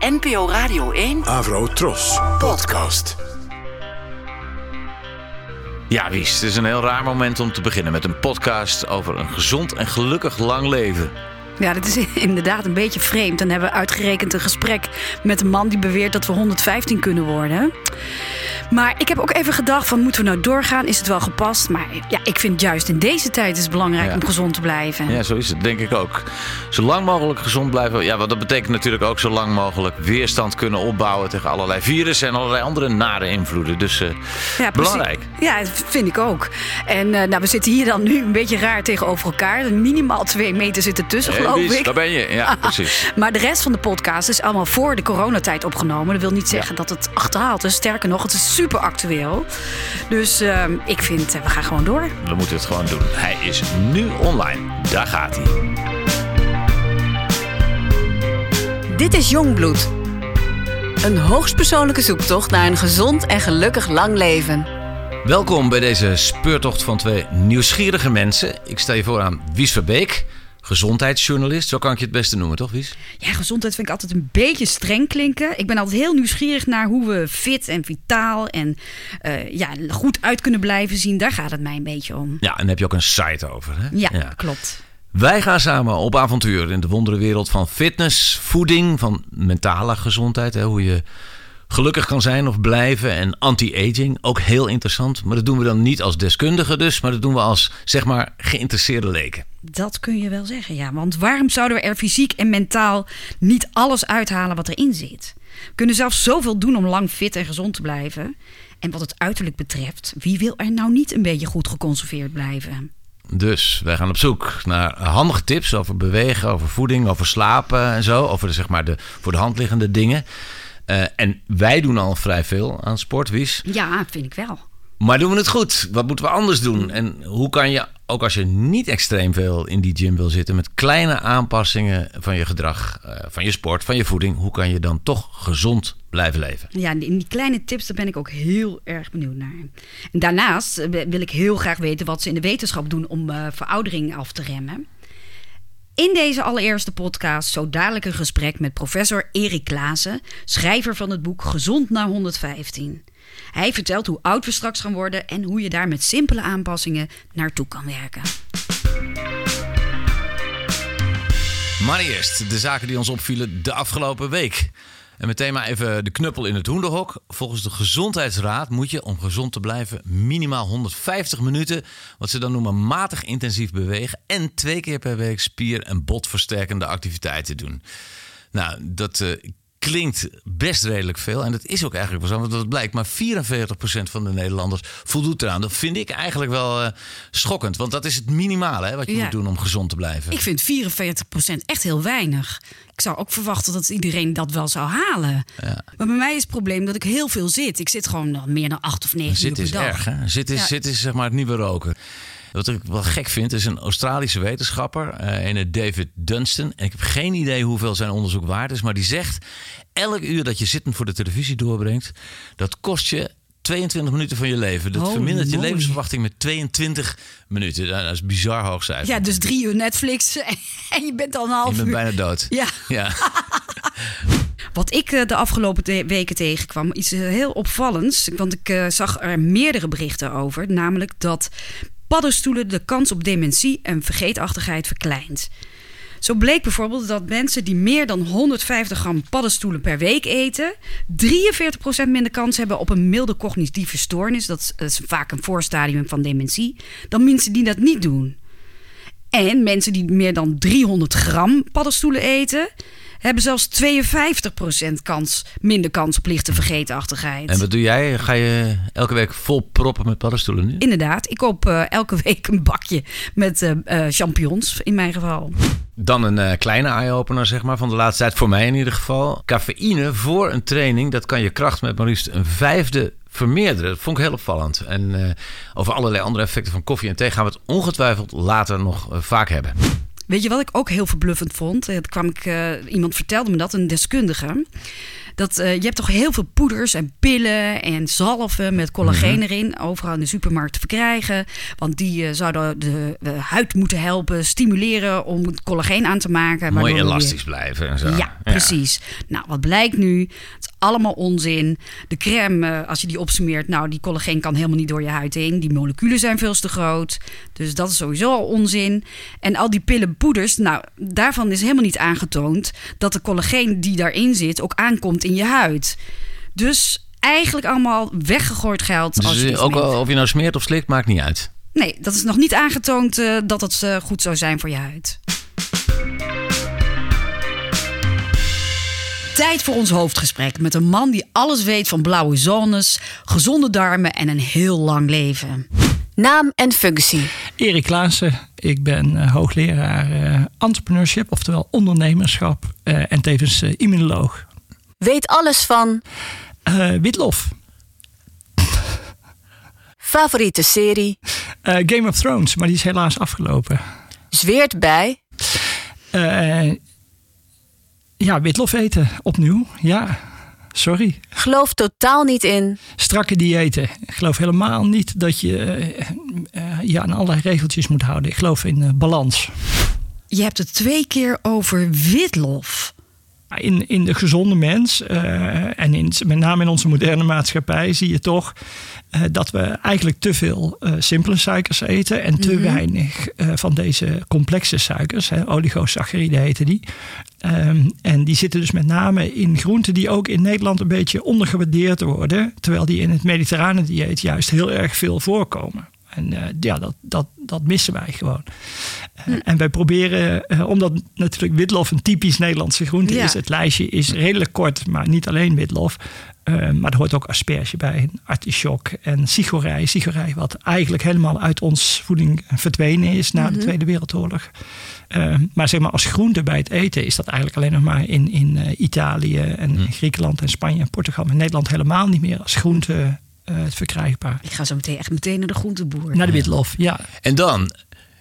NPO Radio 1 Avro Tros. Podcast. Ja, Wies, het is een heel raar moment om te beginnen met een podcast over een gezond en gelukkig lang leven. Ja, dat is inderdaad een beetje vreemd. Dan hebben we uitgerekend een gesprek met een man die beweert dat we 115 kunnen worden. Maar ik heb ook even gedacht van moeten we nou doorgaan? Is het wel gepast? Maar ja, ik vind juist in deze tijd is het belangrijk Ja. om gezond te blijven. Ja, zo is het, denk ik ook. Zo lang mogelijk gezond blijven. Ja, wat dat betekent natuurlijk ook zo lang mogelijk weerstand kunnen opbouwen tegen allerlei virussen en allerlei andere nare invloeden. Dus eh, Ja, belangrijk. Ja, dat vind ik ook. En eh, nou, we zitten hier dan nu een beetje raar tegenover elkaar. Minimaal twee meter zitten tussen, Hey, geloof Wies, ik. daar ben je. Ja, precies. Maar de rest van de podcast is allemaal voor de coronatijd opgenomen. Dat wil niet zeggen dat het achterhaald is. Sterker nog, het is super actueel. Dus ehm, ik vind, eh, we gaan gewoon door. We moeten het gewoon doen. Hij is nu online. Daar gaat hij. Dit is Jongbloed. Een hoogstpersoonlijke zoektocht naar een gezond en gelukkig lang leven. Welkom bij deze speurtocht van twee nieuwsgierige mensen. Ik sta je voor aan Wies Verbeek, gezondheidsjournalist. Zo kan ik je het beste noemen, toch Wies? Ja, gezondheid vind ik altijd een beetje streng klinken. Ik ben altijd heel nieuwsgierig naar hoe we fit en vitaal en eh, ja, goed uit kunnen blijven zien. Daar gaat het mij een beetje om. Ja, en daar heb je ook een site over. Hè? Ja, klopt. Wij gaan samen op avontuur in de wonderenwereld van fitness, voeding, van mentale gezondheid. Hè, hoe je gelukkig kan zijn of blijven. En anti-aging, ook heel interessant. Maar dat doen we dan niet als deskundige dus, maar dat doen we als, zeg maar, geïnteresseerde leken. Dat kun je wel zeggen, ja. Want waarom zouden we er fysiek en mentaal niet alles uithalen wat erin zit? We kunnen zelfs zoveel doen om lang fit en gezond te blijven. En wat het uiterlijk betreft, wie wil er nou niet een beetje goed geconserveerd blijven? Dus wij gaan op zoek naar handige tips over bewegen, over voeding, over slapen en zo. Over de, zeg maar de voor de hand liggende dingen. Eh, en wij doen al vrij veel aan sport, Wies. Ja, vind ik wel. Maar doen we het goed? Wat moeten we anders doen? En hoe kan je, ook als je niet extreem veel in die gym wil zitten, met kleine aanpassingen van je gedrag, eh, van je sport, van je voeding, hoe kan je dan toch gezond blijven leven? Ja, in die kleine tips, daar ben ik ook heel erg benieuwd naar. En daarnaast eh, wil ik heel graag weten wat ze in de wetenschap doen om eh, veroudering af te remmen. In deze allereerste podcast zo dadelijk een gesprek met professor Erik Klaassen, schrijver van het boek Gezond na 115. Hij vertelt hoe oud we straks gaan worden en hoe je daar met simpele aanpassingen naartoe kan werken. Maar eerst de zaken die ons opvielen de afgelopen week. En meteen maar even de knuppel in het hoenderhok. Volgens de Gezondheidsraad moet je, om gezond te blijven, minimaal 150 minuten, wat ze dan noemen matig intensief bewegen, en twee keer per week spier- en botversterkende activiteiten doen. Nou, dat eh, klinkt best redelijk veel. En dat is ook eigenlijk wel zo, want dat blijkt. Maar 44% van de Nederlanders voldoet eraan. Dat vind ik eigenlijk wel eh, schokkend. Want dat is het minimale hè, wat je Ja. moet doen om gezond te blijven. Ik vind 44% echt heel weinig. Ik zou ook verwachten dat iedereen dat wel zou halen. Maar bij mij is het probleem dat ik heel veel zit. Ik zit gewoon meer dan acht of negen uur Zit per is dag. erg, hè? Zit is, Ja. zit is zeg maar het nieuwe roken. Wat ik wel gek vind, is een Australische wetenschapper, een David Dunstan. En ik heb geen idee hoeveel zijn onderzoek waard is, maar die zegt: elk uur dat je zittend voor de televisie doorbrengt, dat kost je 22 minuten van je leven. Dat Holy vermindert je levensverwachting met 22 minuten. Dat is bizar hoog cijfer. Ja, dus drie uur Netflix en je bent al een half Je bent uur. bijna dood. Ja, Ja. wat ik eh, de afgelopen weken tegenkwam, iets eh, heel opvallends. Want ik zag er meerdere berichten over. Namelijk dat paddenstoelen de kans op dementie en vergeetachtigheid verkleint. Zo bleek bijvoorbeeld dat mensen die meer dan 150 gram paddenstoelen per week eten, 43% minder kans hebben op een milde cognitieve stoornis, dat is, vaak een voorstadium van dementie, dan mensen die dat niet doen. En mensen die meer dan 300 gram paddenstoelen eten, hebben zelfs 52% kans, minder kans op lichte vergeetachtigheid. En wat doe jij? Ga je elke week vol proppen met paddenstoelen nu? Inderdaad, ik koop eh, elke week een bakje met eh, eh, champignons in mijn geval. Dan een kleine eye-opener, zeg maar, van de laatste tijd. Voor mij in ieder geval. Cafeïne voor een training, dat kan je kracht met maar liefst een vijfde vermeerderen. Dat vond ik heel opvallend. En over allerlei andere effecten van koffie en thee gaan we het ongetwijfeld later nog vaak hebben. Weet je wat ik ook heel verbluffend vond? Eh, kwam ik, eh, iemand vertelde me dat, een deskundige. Dat, eh, je hebt toch heel veel poeders en pillen en zalven met collageen Mhm. erin. Overal in de supermarkt te verkrijgen. Want die eh, zouden de, de huid moeten helpen, stimuleren om het collageen aan te maken. Mooi elastisch blijven en zo. ja, precies. Nou, wat blijkt nu? Het is allemaal onzin. De crème, eh, als je die opsmeert, nou, die collageen kan helemaal niet door je huid heen. Die moleculen zijn veel te groot. Dus dat is sowieso al onzin. En al die pillenpoeders, nou, daarvan is helemaal niet aangetoond dat de collageen die daarin zit ook aankomt in je huid. Dus eigenlijk allemaal weggegooid geld. als je Dus ook al- of je nou smeert of slikt, maakt niet uit. Nee, dat is nog niet aangetoond eh, dat het eh, goed zou zijn voor je huid. Tijd voor ons hoofdgesprek met een man die alles weet van blauwe zones, gezonde darmen en een heel lang leven. Naam en functie. Erik Klaassen. Ik ben eh, hoogleraar eh, entrepreneurship, oftewel ondernemerschap. eh, en tevens immunoloog. Weet alles van Eh, Witlof. favoriete serie. Eh, Game of Thrones, maar die is helaas afgelopen. Zweert bij Eh, ja, witlof eten. Opnieuw. Ja, sorry. gelooft totaal niet in. Strakke diëten. Ik geloof helemaal niet dat je eh, eh, je aan allerlei regeltjes moet houden. Ik geloof in balans. Je hebt het twee keer over witlof. In, in de gezonde mens eh, en in, met name in onze moderne maatschappij zie je toch eh, dat we eigenlijk te veel eh, simpele suikers eten en te weinig eh, van deze complexe suikers, hè, oligosacchariden heten die. Ehm, en die zitten dus met name in groenten die ook in Nederland een beetje ondergewaardeerd worden, terwijl die in het mediterrane dieet juist heel erg veel voorkomen. En eh, ja, dat, dat, dat missen wij gewoon. Eh, En wij proberen, eh, omdat natuurlijk witlof een typisch Nederlandse groente Ja. is. Het lijstje is redelijk kort, maar niet alleen witlof. Maar er hoort ook asperge bij, artichok en sigorij. Sigorij wat eigenlijk helemaal uit ons voeding verdwenen is na de Tweede Wereldoorlog. Maar zeg maar als groente bij het eten is dat eigenlijk alleen nog maar in, in eh, Italië en Griekenland en Spanje en Portugal. Maar in Nederland helemaal niet meer als groente verkrijgbaar. Ik ga zo meteen echt meteen naar de groenteboer. Naar de witlof, ja. En dan,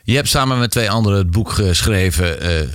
je hebt samen met twee anderen het boek geschreven eh,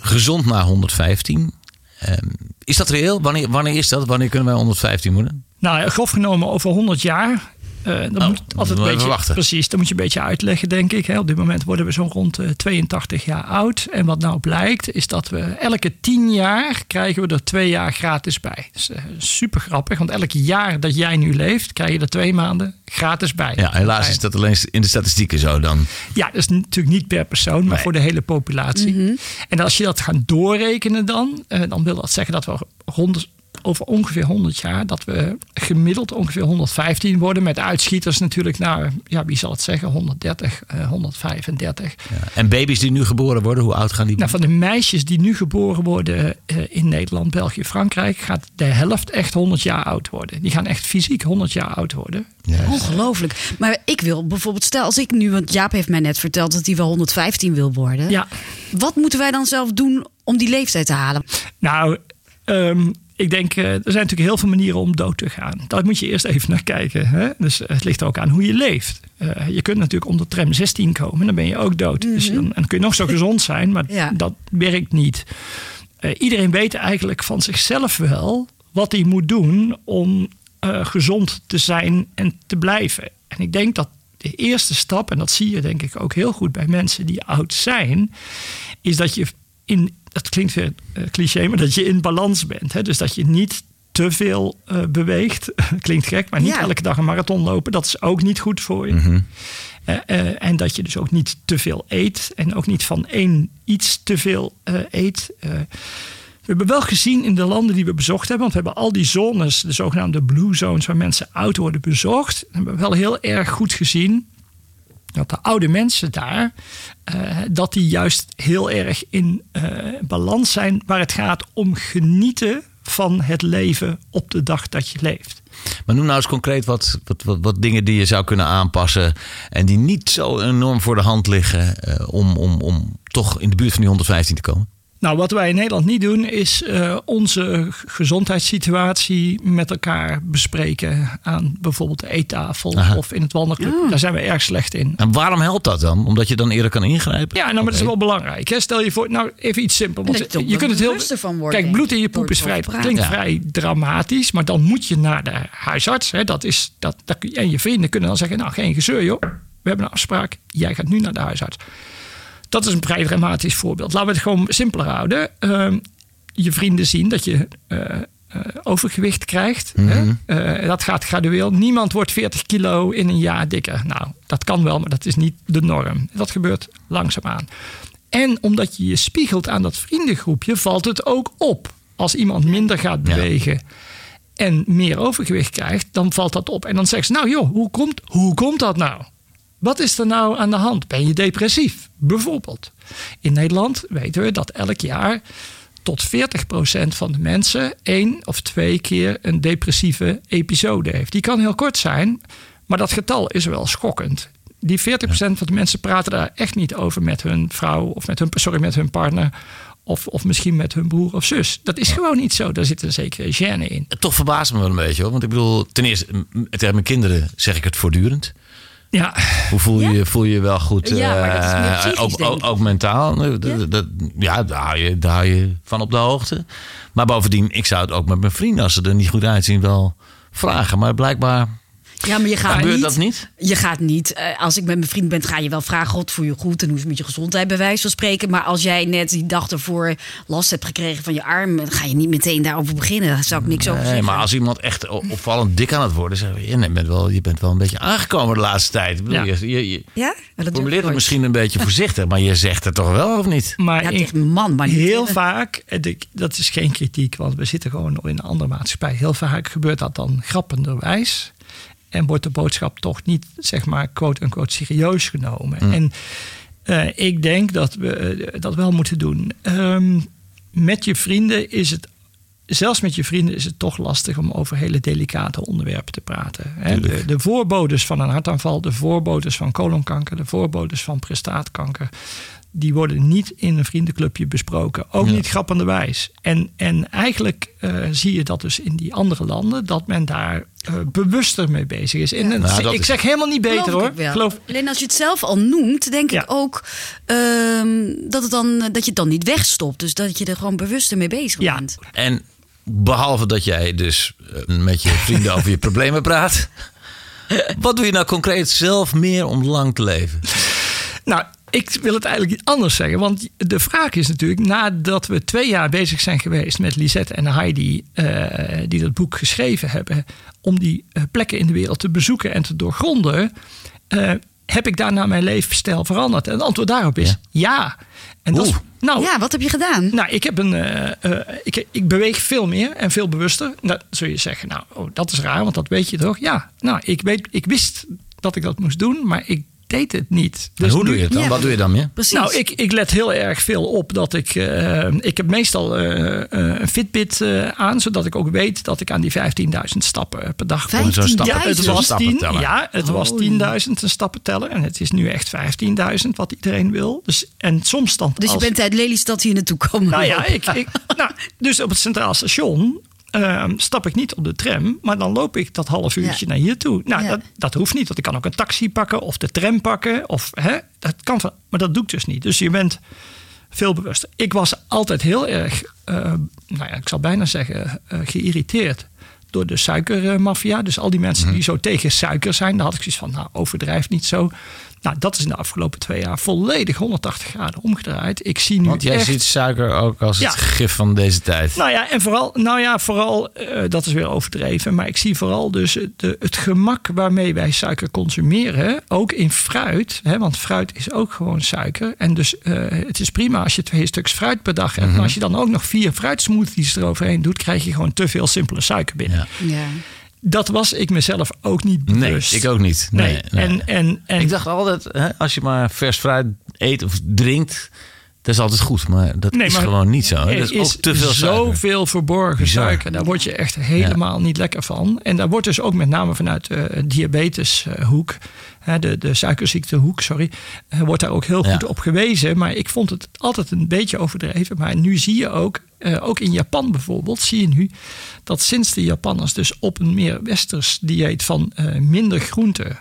Gezond naar 115. Ehm, is dat reëel? Wanneer, wanneer is dat? Wanneer kunnen wij 115 worden? Nou, grof genomen over 100 jaar. Eh dan Oh, moet altijd een beetje, wachten. precies, dan moet je een beetje uitleggen, denk ik. Hè. Op dit moment worden we zo'n rond eh, 82 jaar oud. En wat nou blijkt, is dat we elke 10 jaar krijgen we er twee jaar gratis bij. Dat is super grappig, want elk jaar dat jij nu leeft, krijg je er twee maanden gratis bij. Ja, helaas is dat alleen in de statistieken zo dan. Ja, dat is natuurlijk niet per persoon, maar Nee. voor de hele populatie. En als je dat gaat doorrekenen dan, eh, dan wil dat zeggen dat we rond, over ongeveer 100 jaar, dat we gemiddeld ongeveer 115 worden. Met uitschieters natuurlijk naar, ja, wie zal het zeggen, 130, eh, 135. Ja. En baby's die nu geboren worden, hoe oud gaan die? Nou, van de meisjes die nu geboren worden eh, in Nederland, België, Frankrijk, gaat de helft echt 100 jaar oud worden. Die gaan echt fysiek 100 jaar oud worden. Ongelooflijk. Maar ik wil bijvoorbeeld, stel als ik nu, want Jaap heeft mij net verteld dat hij wel 115 wil worden. Ja, Wat moeten wij dan zelf doen om die leeftijd te halen? Nou, ehm, ik denk, eh, er zijn natuurlijk heel veel manieren om dood te gaan. Daar moet je eerst even naar kijken. Hè? Dus het ligt er ook aan hoe je leeft. Eh, je kunt natuurlijk onder tram 16 komen, dan ben je ook dood. dus dan, en dan kun je nog zo gezond zijn, maar Ja. dat werkt niet. Eh, iedereen weet eigenlijk van zichzelf wel wat hij moet doen om gezond te zijn en te blijven. En ik denk dat de eerste stap, en dat zie je denk ik ook heel goed bij mensen die oud zijn, is dat je in, dat klinkt weer eh, cliché, maar dat je in balans bent. Hè? Dus dat je niet te veel eh, beweegt. klinkt gek, maar niet Ja. elke dag een marathon lopen. Dat is ook niet goed voor je. Eh, eh, en dat je dus ook niet te veel eet. En ook niet van één iets te veel eh, eet. We hebben wel gezien in de landen die we bezocht hebben, want we hebben al die zones, de zogenaamde blue zones, waar mensen oud worden bezocht, hebben we wel heel erg goed gezien dat de oude mensen daar, eh, dat die juist heel erg in eh, balans zijn waar het gaat om genieten van het leven op de dag dat je leeft. Maar noem nou eens concreet wat, wat, wat, dingen die je zou kunnen aanpassen. En die niet zo enorm voor de hand liggen. eh, om, om, om toch in de buurt van die 115 te komen. Nou, wat wij in Nederland niet doen, is uh, onze gezondheidssituatie met elkaar bespreken aan bijvoorbeeld de eettafel Aha. of in het wandelclub. Oh. Daar zijn we erg slecht in. En waarom helpt dat dan? Omdat je dan eerder kan ingrijpen? Ja, nou, maar dat is wel belangrijk. Hè? Stel je voor, nou even iets simpel. Want je, je kunt het heel. Van worden, kijk, bloed in je poep is vrij, klinkt vrij dramatisch, maar dan moet je naar de huisarts. Hè? Dat is, dat, dat, en je vrienden kunnen dan zeggen: Nou, geen gezeur, joh. We hebben een afspraak. Jij gaat nu naar de huisarts. Dat is een vrij dramatisch voorbeeld. Laten we het gewoon simpeler houden. Uh, je vrienden zien dat je uh, uh, overgewicht krijgt. Mm -hmm. dat gaat gradueel. Niemand wordt 40 kilo in een jaar dikker. Nou, dat kan wel, maar dat is niet de norm. Dat gebeurt langzaamaan. En omdat je je spiegelt aan dat vriendengroepje, valt het ook op. Als iemand minder gaat bewegen. Ja en meer overgewicht krijgt, dan valt dat op. En dan zegt ze, nou joh, hoe komt, hoe komt dat nou? Wat is er nou aan de hand? Ben je depressief? Bijvoorbeeld. In Nederland weten we dat elk jaar tot 40% van de mensen één of twee keer een depressieve episode heeft. Die kan heel kort zijn, maar dat getal is wel schokkend. Die 40% van de mensen praten daar echt niet over met hun vrouw of met hun, sorry, met hun partner. Of, of misschien met hun broer of zus. Dat is gewoon niet zo. Daar zit een zekere gêne in. Toch verbaast me wel een beetje hoor. Want ik bedoel, ten eerste, tegen mijn kinderen zeg ik het voortdurend. Ja. Hoe voel je, voel je wel goed? Ja, maar dat is meer uh, ook, ook, ook, mentaal. Ja, dat, ja daar, hou je, daar hou je van op de hoogte. Maar bovendien, ik zou het ook met mijn vrienden, als ze er niet goed uitzien, wel vragen. Maar blijkbaar ja, maar je gaat Gebeurt niet, dat niet? Je gaat niet. Uh, als ik met mijn vriend ben, ga je wel vragen: God, voel je goed? En hoe is het met je gezondheid, bij wijze van spreken. Maar als jij net die dag ervoor last hebt gekregen van je arm, dan ga je niet meteen daarover beginnen. Daar zou ik niks nee, over zeggen. Maar als iemand echt opvallend dik aan het worden is, je, je, bent wel, je bent wel een beetje aangekomen de laatste tijd. Ik bedoel, ja. Je, je, je ja? Dat formuleert het misschien een beetje voorzichtig, maar je zegt het toch wel of niet? Maar ja, man, maar niet heel vaak, dat is geen kritiek, want we zitten gewoon in een andere maatschappij. Heel vaak gebeurt dat dan grappenderwijs. En wordt de boodschap toch niet, zeg maar, quote-unquote serieus genomen. Mm. En uh, ik denk dat we uh, dat wel moeten doen. Um, met je vrienden is het zelfs met je vrienden is het toch lastig om over hele delicate onderwerpen te praten. Hè? De, de, voorbodes van een hartaanval, de voorbodes van kolonkanker, de voorbodes van prostaatkanker. Die worden niet in een vriendenclubje besproken. Ook ja. niet grappenderwijs. En, en eigenlijk uh, zie je dat dus in die andere landen, dat men daar uh, bewuster mee bezig is. En. Nou, ik is- zeg helemaal niet beter Geloof hoor. ik. Geloof, Alleen als je het zelf al noemt, denk Ja. ik ook ehm, dat, het dan, dat je het dan niet wegstopt. Dus dat je er gewoon bewuster mee bezig Ja. bent. En behalve dat jij dus eh, met je vrienden over je problemen praat. Wat doe je nou concreet zelf meer om lang te leven? Nou, ik wil het eigenlijk niet anders zeggen. Want de vraag is natuurlijk, nadat we twee jaar bezig zijn geweest met Lisette en Heidi, eh, die dat boek geschreven hebben, om die eh, plekken in de wereld te bezoeken en te doorgronden, eh, heb ik daarna mijn levensstijl veranderd? En het antwoord daarop is ja. En dat is, nou, Ja, wat heb je gedaan? nou, ik, heb een, ik, ik beweeg veel meer en veel bewuster. Dan zul je zeggen, nou, oh, dat is raar, want dat weet je toch? Ja, nou, ik, weet, ik wist dat ik dat moest doen, maar ik deed het niet. en hoe nu- doe je het dan? ja. Wat doe je dan meer? Precies. nou, ik, ik let heel erg veel op dat ik. eh, ik heb meestal eh, eh, een Fitbit eh, aan, zodat ik ook weet dat ik aan die 15.000 stappen per dag kom. Zo'n stap- Ja, het was, 10, stappenteller. ja, het was 10.000 een stappenteller. En het is nu echt 15.000 wat iedereen wil. Dus, en soms dan. dus je als- bent uit Lelystad hier naartoe komen. nou ja, ik, ik, nou, dus op het Centraal Station ehm, stap ik niet op de tram, maar dan loop ik dat half uurtje Ja. naar hier toe. Nou, Ja. dat, dat hoeft niet, want ik kan ook een taxi pakken of de tram pakken. Of, hè, dat kan, van- maar dat doe ik dus niet. Dus je bent veel bewuster. Ik was altijd heel erg, eh, nou ja, ik zal bijna zeggen, eh, geïrriteerd door de suikermafia. Dus al die mensen die zo tegen suiker zijn, daar had ik zoiets van, nou, overdrijf niet zo. Nou, dat is in de afgelopen twee jaar volledig 180 graden omgedraaid. Ik zie nu Want jij echt... ziet suiker ook als het gif van deze tijd. Nou ja, en vooral, nou ja, vooral eh, dat is weer overdreven. Maar ik zie vooral dus de, het gemak waarmee wij suiker consumeren. Ook in fruit. Hè, want fruit is ook gewoon suiker. En dus eh, het is prima als je twee stuks fruit per dag hebt. Mhm. Maar als je dan ook nog vier fruitsmoothies eroverheen doet, krijg je gewoon te veel simpele suiker binnen. Ja. Ja. Dat was ik mezelf ook niet Nee, bewust. ik ook niet. Nee, Nee, nee. En, en, en Ik dacht altijd, hè, als je maar vers fruit eet of drinkt, Dat is altijd goed, maar dat Nee, is maar gewoon niet zo. hè. Er Dat is ook te veel suiker. zoveel verborgen Bizar. suiker. Daar word je echt helemaal niet lekker van. En daar wordt dus ook met name vanuit de diabeteshoek, hè, de, de suikerziekttehoek, sorry, eh, wordt daar ook heel Ja. goed op gewezen. Maar ik vond het altijd een beetje overdreven. Maar nu zie je ook, eh, ook in Japan bijvoorbeeld, zie je nu dat sinds de Japanners dus op een meer westers dieet van eh, minder groente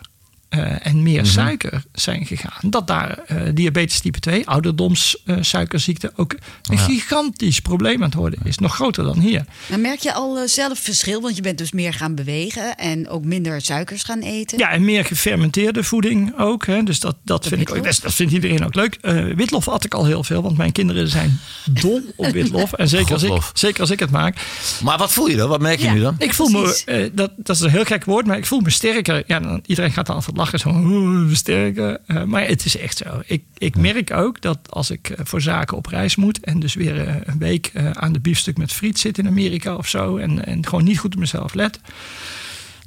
eh, en meer Mhm. suiker zijn gegaan. Dat daar eh, diabetes type 2, ouderdomssuikerziekte, ook een Ja. gigantisch probleem aan het worden is. Nog groter dan hier. Maar merk je al eh, zelf verschil? Want je bent dus meer gaan bewegen en ook minder suikers gaan eten. Ja, en meer gefermenteerde voeding ook. Hè. Dus dat, dat, vind ik ook, dat, dat vindt iedereen ook leuk. Eh, witlof at ik al heel veel, want mijn kinderen zijn dol op witlof. En zeker als, ik, zeker als ik het maak. Maar wat voel je dan? Wat merk je Ja. nu dan? Ik voel me, precies. eh, dat, dat is een heel gek woord, maar ik voel me sterker. Ja, dan, iedereen gaat dan altijd lachen, zo "Oeh, sterker. Eh, maar het is echt zo. Ik, ik merk ook dat als ik eh, voor zaken op reis moet en dus weer eh, een week aan de biefstuk met friet zit in Amerika of zo en, en gewoon niet goed op mezelf let,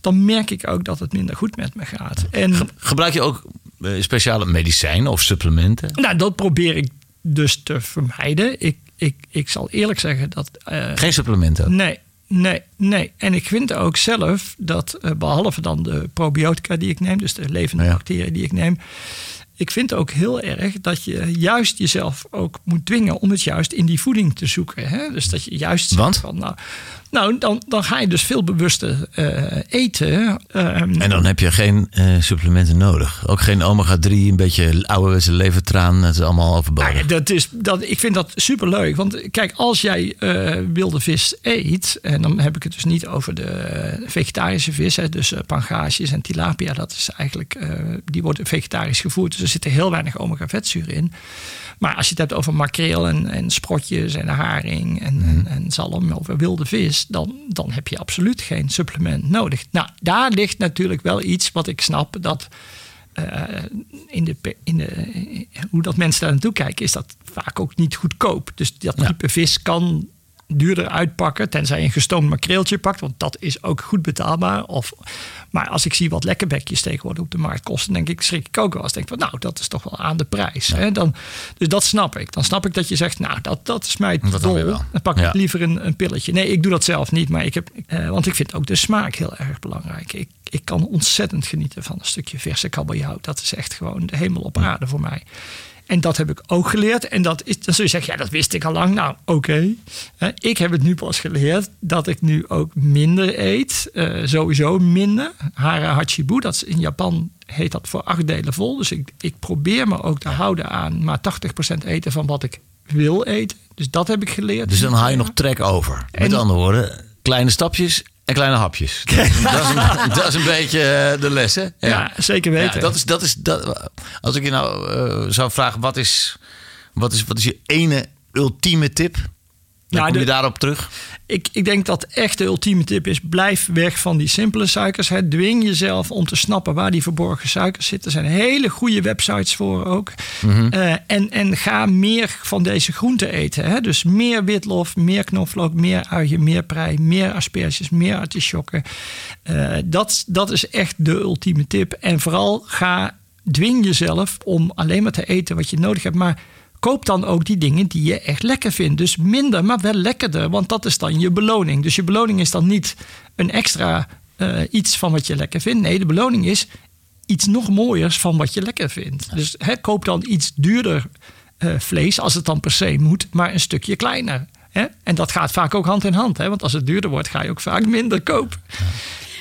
dan merk ik ook dat het minder goed met me gaat. En Gebruik je ook speciale medicijnen of supplementen? nou, dat probeer ik dus te vermijden. Ik, ik, ik zal eerlijk zeggen dat. Geen supplementen? Nee, nee, nee. En ik vind ook zelf dat, eh, behalve dan de probiotica die ik neem, dus de levende Ja. bacteriën die ik neem. Ik vind ook heel erg dat je juist jezelf ook moet dwingen om het juist in die voeding te zoeken. Hè? Dus dat je juist Want? van, nou, nou dan, dan ga je dus veel bewuster eh, eten. Ehm, En dan heb je geen eh, supplementen nodig. Ook geen omega-3, een beetje ouderwetse levertraan. Het is allemaal overbodig. Nou ja, dat is, dat, ik vind dat superleuk. Want kijk, als jij eh, wilde vis eet... en dan heb ik het dus niet over de vegetarische vis... Hè, dus pangaasjes en tilapia, dat is eigenlijk... die worden vegetarisch gevoerd. Dus er zitten heel weinig omega-vetzuren in. Maar als je het hebt over makreel en, en sprotjes en haring en, en, en zalm... over wilde vis, dan, dan heb je absoluut geen supplement nodig. Nou, daar ligt natuurlijk wel iets wat ik snap... dat eh, in de, in de, eh, hoe dat mensen daar naartoe kijken, is dat vaak ook niet goedkoop. Dus dat Ja. type vis kan duurder uitpakken, tenzij je een gestoomd makreeltje pakt, want dat is ook goed betaalbaar. Of, maar als ik zie wat lekkerbekjes tegenwoordig op de markt kosten, denk ik, schrik ik ook wel eens. Denk van, nou, dat is toch wel aan de prijs. Hè? Dan, dus dat snap ik. Dan snap ik dat je zegt, nou, dat, dat is mij Dat dol. Dan pak Ja. ik liever een, een pilletje. Nee, ik doe dat zelf niet, maar ik heb, eh, want ik vind ook de smaak heel erg belangrijk. Ik, ik kan ontzettend genieten van een stukje verse kabeljauw. Dat is echt gewoon de hemel op aarde voor mij. En dat heb ik ook geleerd. En dat is, dan zul je zeggen, ja, dat wist ik al lang. Nou, oké. Ik heb het nu pas geleerd dat ik nu ook minder eet. Eh, sowieso minder. Hara Hachibu, dat is in Japan heet dat voor acht delen vol. Dus ik, ik probeer me ook te houden aan maar 80% eten van wat ik wil eten. Dus dat heb ik geleerd. Dus dan haal je nog trek over. Met En- andere woorden, kleine stapjes en kleine hapjes. Dat is een, dat is een beetje eh, de les, hè? Ja, zeker weten. Ja, dat is, dat is, dat, als ik je nou eh, zou vragen, wat is, wat, is, wat is je ene ultieme tip? Nou, kom je de- daarop terug. Ik, ik denk dat echt de ultieme tip is: blijf weg van die simpele suikers. Hè. Dwing jezelf om te snappen waar die verborgen suikers zitten. Er zijn hele goede websites voor ook. Eh, en, en ga meer van deze groenten eten. Hè. Dus meer witlof, meer knoflook, meer uien, meer prei, meer asperges, meer artisjokken. Eh, dat, dat is echt de ultieme tip. En vooral ga, dwing jezelf om alleen maar te eten wat je nodig hebt. Maar koop dan ook die dingen die je echt lekker vindt. Dus minder, maar wel lekkerder. Want dat is dan je beloning. Dus je beloning is dan niet een extra eh, iets van wat je lekker vindt. Nee, de beloning is iets nog mooiers van wat je lekker vindt. Dus hè, koop dan iets duurder eh, vlees, als het dan per se moet, maar een stukje kleiner. Hè? En dat gaat vaak ook hand in hand. Hè? Want als het duurder wordt, ga je ook vaak minder kopen.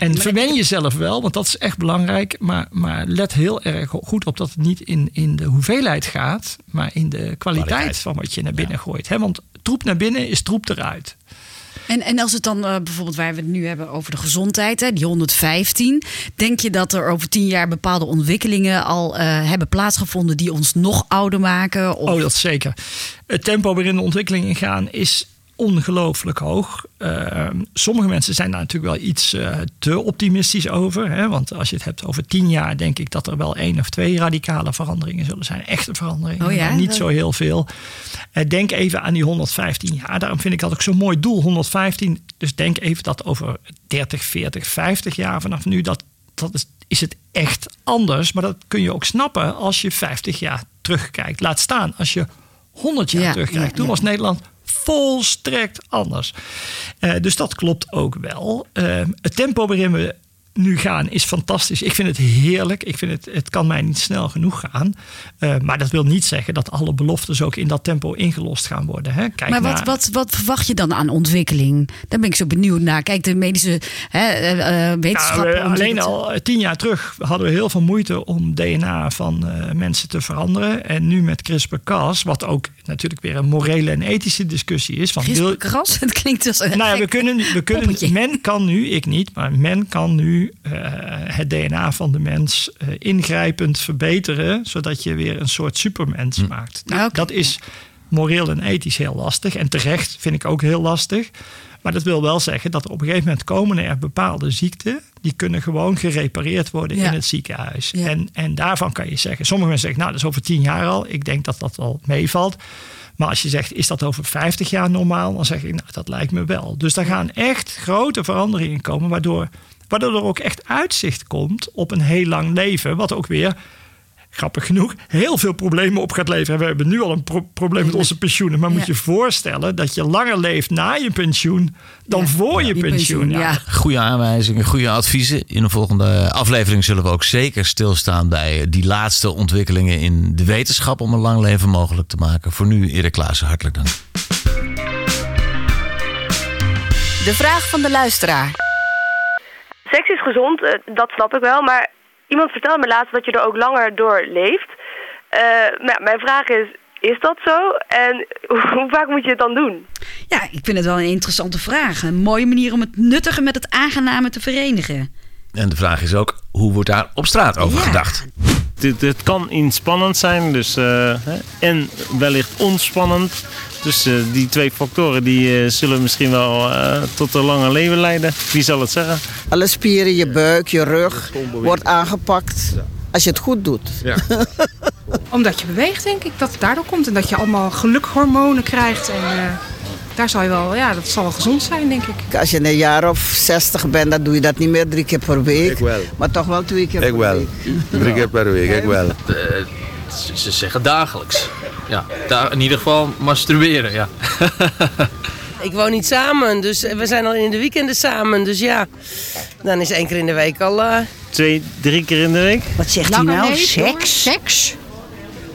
En verwen jezelf wel, want dat is echt belangrijk. Maar, maar let heel erg goed op dat het niet in, in de hoeveelheid gaat, maar in de kwaliteit, Kwaliteit. van wat je naar binnen gooit. Hè? Want troep naar binnen is troep eruit. En, en als het dan eh, bijvoorbeeld waar we het nu hebben over de gezondheid, hè, die 115. Denk je dat er over tien jaar bepaalde ontwikkelingen al eh, hebben plaatsgevonden die ons nog ouder maken? Of, Oh, dat zeker. Het tempo waarin de ontwikkelingen gaan is ongelooflijk hoog. Uh, sommige mensen zijn daar natuurlijk wel iets uh, te optimistisch over. Hè? Want als je het hebt over tien jaar, denk ik dat er wel één of twee radicale veranderingen zullen zijn. Echte veranderingen. Oh ja? maar niet zo heel veel. Uh, denk even aan die 115 jaar. Daarom vind ik dat ook zo'n mooi doel. 115. Dus denk even dat over 30, 40, 50 jaar vanaf nu. Dat, dat is, is het echt anders. Maar dat kun je ook snappen als je 50 jaar terugkijkt. Laat staan als je 100 jaar Ja, terugkijkt. ja, Toen was Nederland volstrekt anders. Eh, dus dat klopt ook wel. Eh, het tempo waarin we nu gaan is fantastisch. Ik vind het heerlijk. Ik vind het, het kan mij niet snel genoeg gaan. Eh, maar dat wil niet zeggen dat alle beloftes ook in dat tempo ingelost gaan worden. Hè? Kijk Maar wat, naar- wat, wat verwacht je dan aan ontwikkeling? Daar ben ik zo benieuwd naar. Kijk, de medische hè, eh, eh, wetenschap. Nou, alleen al tien jaar terug hadden we heel veel moeite om DNA van mensen te veranderen. En nu met CRISPR-Cas, wat ook natuurlijk weer een morele en ethische discussie is. CRISPR-Cas, het klinkt als een nou ja, we kunnen, we kunnen, men kan nu, ik niet, maar men kan nu eh, het DNA van de mens eh, ingrijpend verbeteren, zodat je weer een soort supermens maakt. Nou. Dat is moreel en ethisch heel lastig. En terecht vind ik ook heel lastig. Maar dat wil wel zeggen dat er op een gegeven moment komen er bepaalde ziekten. Die kunnen gewoon gerepareerd worden Ja. in het ziekenhuis. Ja. En, en daarvan kan je zeggen. Sommige mensen zeggen, nou dat is over tien jaar al. Ik denk dat dat wel meevalt. Maar als je zegt, is dat over 50 jaar normaal? Dan zeg ik, nou dat lijkt me wel. Dus daar gaan echt grote veranderingen komen. Waardoor, waardoor er ook echt uitzicht komt op een heel lang leven. Wat ook weer grappig genoeg, heel veel problemen op gaat leveren. We hebben nu al een pro- probleem met onze pensioenen. Maar moet je voorstellen dat je langer leeft na je pensioen dan Ja, voor je pensioen. ja. Goede aanwijzingen, goede adviezen. In de volgende aflevering zullen we ook zeker stilstaan bij die laatste ontwikkelingen in de wetenschap om een lang leven mogelijk te maken. Voor nu, Erik Klaassen, hartelijk dank. De vraag van de luisteraar. Seks is gezond, eh, dat snap ik wel. Maar iemand vertelde me laatst dat je er ook langer door leeft. Eh, ja, mijn vraag is, is dat zo? En hoe vaak moet je het dan doen? Ja, ik vind het wel een interessante vraag. Een mooie manier om het nuttige met het aangename te verenigen. En de vraag is ook, hoe wordt daar op straat over Ja. gedacht? Het, het kan inspannend zijn dus, eh, hè, en wellicht ontspannend. Dus eh, die twee factoren die, eh, zullen misschien wel eh, tot een langer leven leiden. Wie zal het zeggen? Alle spieren, je buik, je rug wordt aangepakt als je het goed doet. Omdat je beweegt, denk ik, dat het daardoor komt. En dat je allemaal gelukhormonen krijgt. En eh, daar zal je wel, ja, dat zal wel gezond zijn, denk ik. Als je een jaar of 60 bent, dan doe je dat niet meer drie keer per week. Ik wel. Maar toch wel twee keer Ik per wel. week. Drie keer per week, ik wel. Ze, ze zeggen dagelijks. Ja, da- in ieder geval masturberen, ja. Ik woon niet samen, dus we zijn al in de weekenden samen. Dus ja, dan is één keer in de week al... eh, Twee, drie keer in de week? Wat zegt hij nou? Seks? Seks?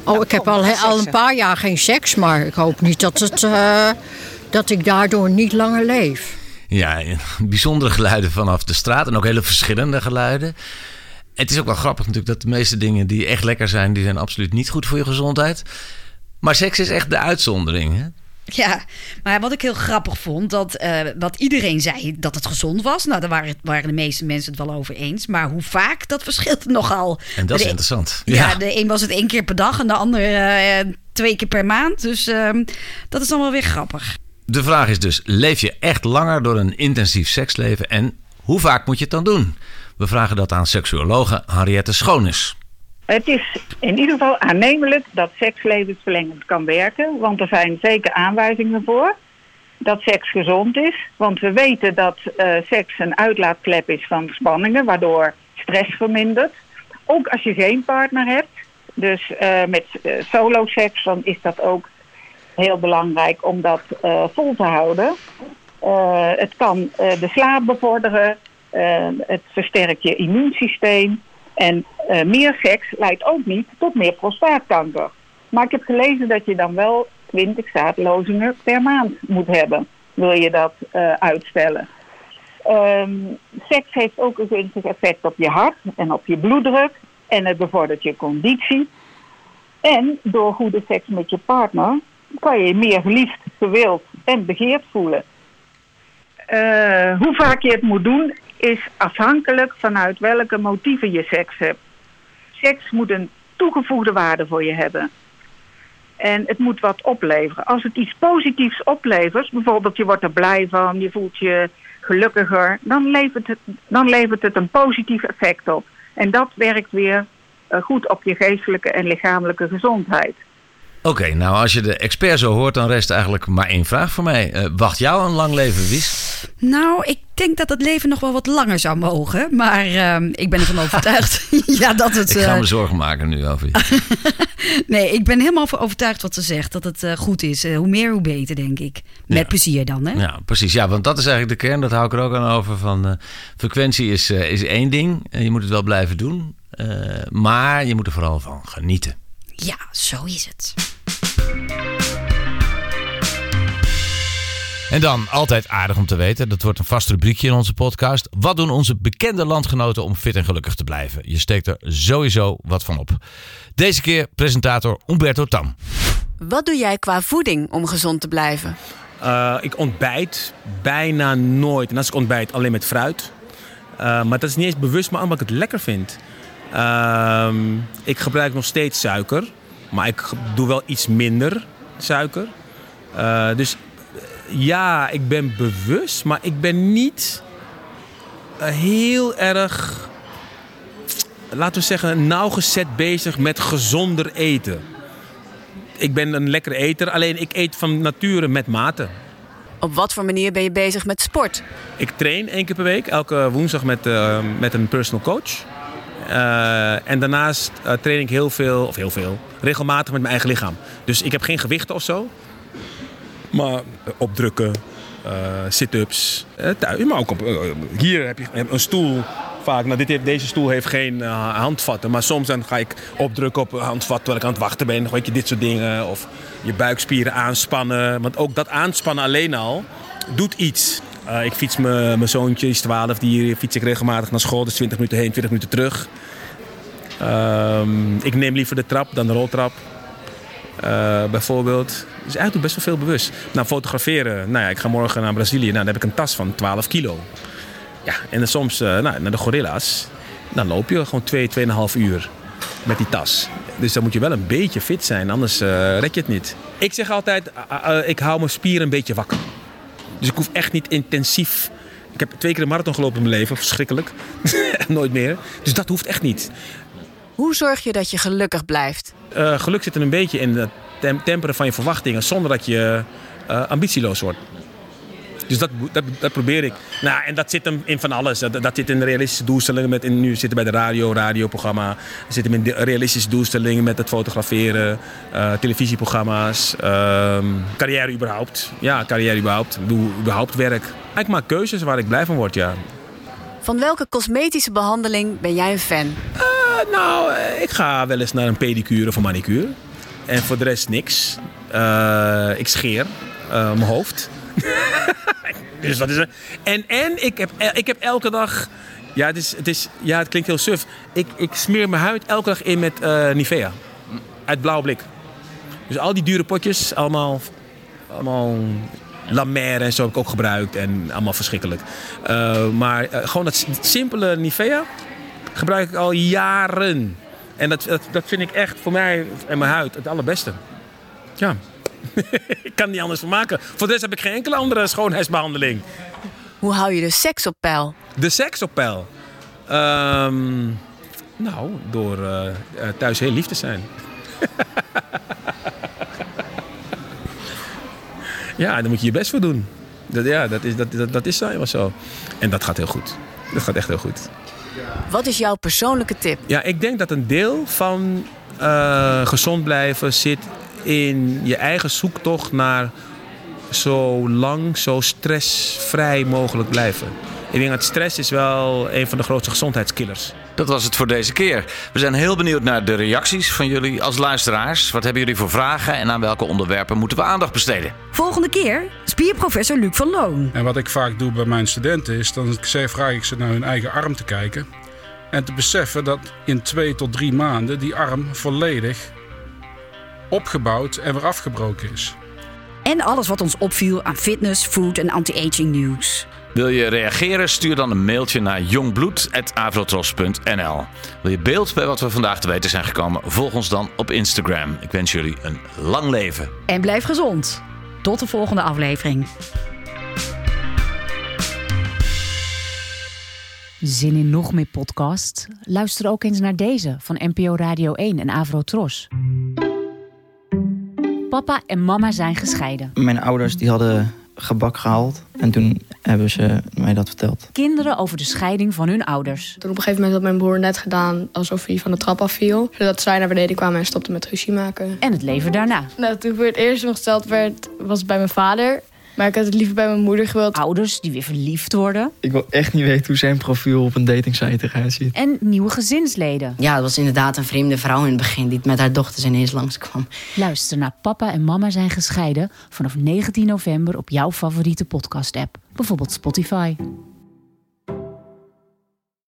Oh, ik heb al, al een paar jaar geen seks, maar ik hoop niet dat, het, eh, dat ik daardoor niet langer leef. Ja, bijzondere geluiden vanaf de straat en ook hele verschillende geluiden. Het is ook wel grappig natuurlijk dat de meeste dingen die echt lekker zijn, die zijn absoluut niet goed voor je gezondheid. Maar seks is echt de uitzondering. Hè? Ja, maar wat ik heel grappig vond, dat eh, wat iedereen zei dat het gezond was. Nou, daar waren, waren de meeste mensen het wel over eens. Maar hoe vaak, dat verschilt nogal. En dat is De- interessant. Ja, de een was het één keer per dag en de ander eh, twee keer per maand. Dus ehm, dat is dan wel weer grappig. De vraag is dus: leef je echt langer door een intensief seksleven en hoe vaak moet je het dan doen? We vragen dat aan seksuologe Henriette Schoonis. Het is in ieder geval aannemelijk dat seks levensverlengend kan werken. Want er zijn zeker aanwijzingen voor dat seks gezond is. Want we weten dat eh, seks een uitlaatklep is van spanningen, waardoor stress vermindert. Ook als je geen partner hebt. Dus eh, met eh, solo seks, dan is dat ook heel belangrijk om dat eh, vol te houden. Eh, het kan eh, de slaap bevorderen. het versterkt je immuunsysteem. En meer seks leidt ook niet tot meer prostaatkanker. Maar ik heb gelezen dat je dan wel 20 zaadlozingen per maand moet hebben. Wil je dat uitstellen? Ehm, seks heeft ook een gunstig effect op je hart en op je bloeddruk. En het bevordert je conditie. En door goede seks met je partner kan je meer geliefd, gewild en begeerd voelen. Eh, hoe vaak je het moet doen is afhankelijk vanuit welke motieven je seks hebt. Seks moet een toegevoegde waarde voor je hebben. En het moet wat opleveren. Als het iets positiefs oplevert, bijvoorbeeld je wordt er blij van, je voelt je gelukkiger, dan levert het, dan levert het een positief effect op. En dat werkt weer eh, goed op je geestelijke en lichamelijke gezondheid. Oké, nou als je de expert zo hoort, dan rest eigenlijk maar één vraag voor mij. Eh, wacht jou een lang leven, Wies? Nou, ik denk dat het leven nog wel wat langer zou mogen. Maar ehm, ik ben ervan overtuigd ja, dat het... Ik ga eh, me zorgen maken nu over je. nee, ik ben helemaal van overtuigd wat ze zegt. Dat het eh, goed is. Hoe meer, hoe beter, denk ik. Met plezier dan, hè? Ja, precies. Ja, want dat is eigenlijk de kern. Dat hou ik er ook aan over. Van, frequentie is, is één ding. Je moet het wel blijven doen. Maar je moet er vooral van genieten. Ja, zo is het. En dan, altijd aardig om te weten, dat wordt een vast rubriekje in onze podcast. Wat doen onze bekende landgenoten om fit en gelukkig te blijven? Je steekt er sowieso wat van op. Deze keer presentator Umberto Tam. Wat doe jij qua voeding om gezond te blijven? Uh, ik ontbijt bijna nooit. En als ik ontbijt, alleen met fruit. Uh, maar dat is niet eens bewust, maar omdat ik het lekker vind. Uh, ik gebruik nog steeds suiker. Maar ik doe wel iets minder suiker. Uh, dus ja, ik ben bewust. Maar ik ben niet uh, heel erg, laten we zeggen, nauwgezet bezig met gezonder eten. Ik ben een lekker eter, alleen ik eet van nature met mate. Op wat voor manier ben je bezig met sport? Ik train één keer per week, elke woensdag met, uh, met een personal coach. Uh, en daarnaast uh, train ik heel veel, of heel veel, regelmatig met mijn eigen lichaam. Dus ik heb geen gewichten of zo. Maar opdrukken, sit-ups, thuis. Maar ook op, hier heb je een stoel. Vaak, nou, dit heeft, deze stoel heeft geen handvatten. Maar soms dan ga ik opdrukken op een handvat terwijl ik aan het wachten ben. Weet je, dit soort dingen. Of je buikspieren aanspannen. Want ook dat aanspannen alleen al doet iets. Uh, ik fiets mijn zoontje, is 12, die fiets ik regelmatig naar school. Dus 20 minuten heen, 20 minuten terug. Um, ik neem liever de trap dan de roltrap. Uh, bijvoorbeeld. Dus eigenlijk doe best wel veel bewust. Nou, fotograferen. Nou ja, ik ga morgen naar Brazilië. Nou, dan heb ik een tas van 12 kilo. Ja, en dan soms uh, nou, naar de gorilla's. Dan loop je gewoon 2, 2,5 uur met die tas. Dus dan moet je wel een beetje fit zijn, anders red je het niet. Ik zeg altijd, ik hou mijn spieren een beetje wakker. Dus ik hoef echt niet intensief. Ik heb twee keer een marathon gelopen in mijn leven, verschrikkelijk. Nooit meer. Dus dat hoeft echt niet. Hoe zorg je dat je gelukkig blijft? Uh, geluk zit er een beetje in het tem temperen van je verwachtingen zonder dat je uh, ambitieloos wordt. Dus dat, dat, dat, probeer ik. Nou, en dat zit hem in van alles. Dat, dat zit in realistische doelstellingen. Met in, nu zitten bij de radio, radioprogramma. Dat zit hem in realistische doelstellingen met het fotograferen. Uh, televisieprogramma's. Uh, carrière überhaupt. Ja, carrière überhaupt. Doe überhaupt werk. Ik maak keuzes waar ik blij van word, ja. Van welke cosmetische behandeling ben jij een fan? Uh, nou, ik ga wel eens naar een pedicure of een manicure. En voor de rest niks. Uh, ik scheer mijn hoofd. dus wat is er? En, en ik, heb, ik heb elke dag. Ja het, is, het is, ja, het klinkt heel suf. Ik, ik smeer mijn huid elke dag in met uh, Nivea. Uit blauw blik. Dus al die dure potjes, allemaal. allemaal La Mer en zo heb ik ook gebruikt. En allemaal verschrikkelijk. Uh, maar uh, gewoon dat simpele Nivea gebruik ik al jaren. En dat, dat, dat vind ik echt voor mij en mijn huid het allerbeste. Ja. ik kan niet anders van maken. Voor de rest heb ik geen enkele andere schoonheidsbehandeling. Hoe hou je de seks op peil? De seks op peil? Um, nou, door uh, thuis heel lief te zijn. ja, daar moet je je best voor doen. Dat, ja, dat is, dat, dat, dat is helemaal zo. En dat gaat heel goed. Dat gaat echt heel goed. Wat is jouw persoonlijke tip? Ja, ik denk dat een deel van uh, gezond blijven zit in je eigen zoektocht naar zo lang, zo stressvrij mogelijk blijven. Ik denk dat stress is wel een van de grootste gezondheidskillers. Dat was het voor deze keer. We zijn heel benieuwd naar de reacties van jullie als luisteraars. Wat hebben jullie voor vragen en aan welke onderwerpen moeten we aandacht besteden? Volgende keer spierprofessor Luc van Loon. En wat ik vaak doe bij mijn studenten is, dan vraag ik ze naar hun eigen arm te kijken. En te beseffen dat in twee tot drie maanden die arm volledig opgebouwd en weer afgebroken is. En alles wat ons opviel aan fitness, food en anti-aging nieuws. Wil je reageren? Stuur dan een mailtje naar jongbloed.avrotros.nl. Wil je beeld bij wat we vandaag te weten zijn gekomen? Volg ons dan op Instagram. Ik wens jullie een lang leven. En blijf gezond. Tot de volgende aflevering. Zin in nog meer podcast? Luister ook eens naar deze van NPO Radio 1 en Avrotros. Papa en mama zijn gescheiden. Mijn ouders die hadden gebak gehaald. En toen hebben ze mij dat verteld. Kinderen over de scheiding van hun ouders. Toen op een gegeven moment had mijn broer net gedaan alsof hij van de trap afviel. Zodat zij naar beneden kwamen en stopten met ruzie maken. En het leven daarna. Nou, toen voor het eerst nog gesteld werd, was het bij mijn vader. Maar ik had het liever bij mijn moeder gewild. Ouders die weer verliefd worden. Ik wil echt niet weten hoe zijn profiel op een datingsite eruit ziet. En nieuwe gezinsleden. Ja, het was inderdaad een vreemde vrouw in het begin die met haar dochters ineens langskwam. Luister naar Papa en Mama zijn gescheiden vanaf 19 november op jouw favoriete podcast-app. Bijvoorbeeld Spotify.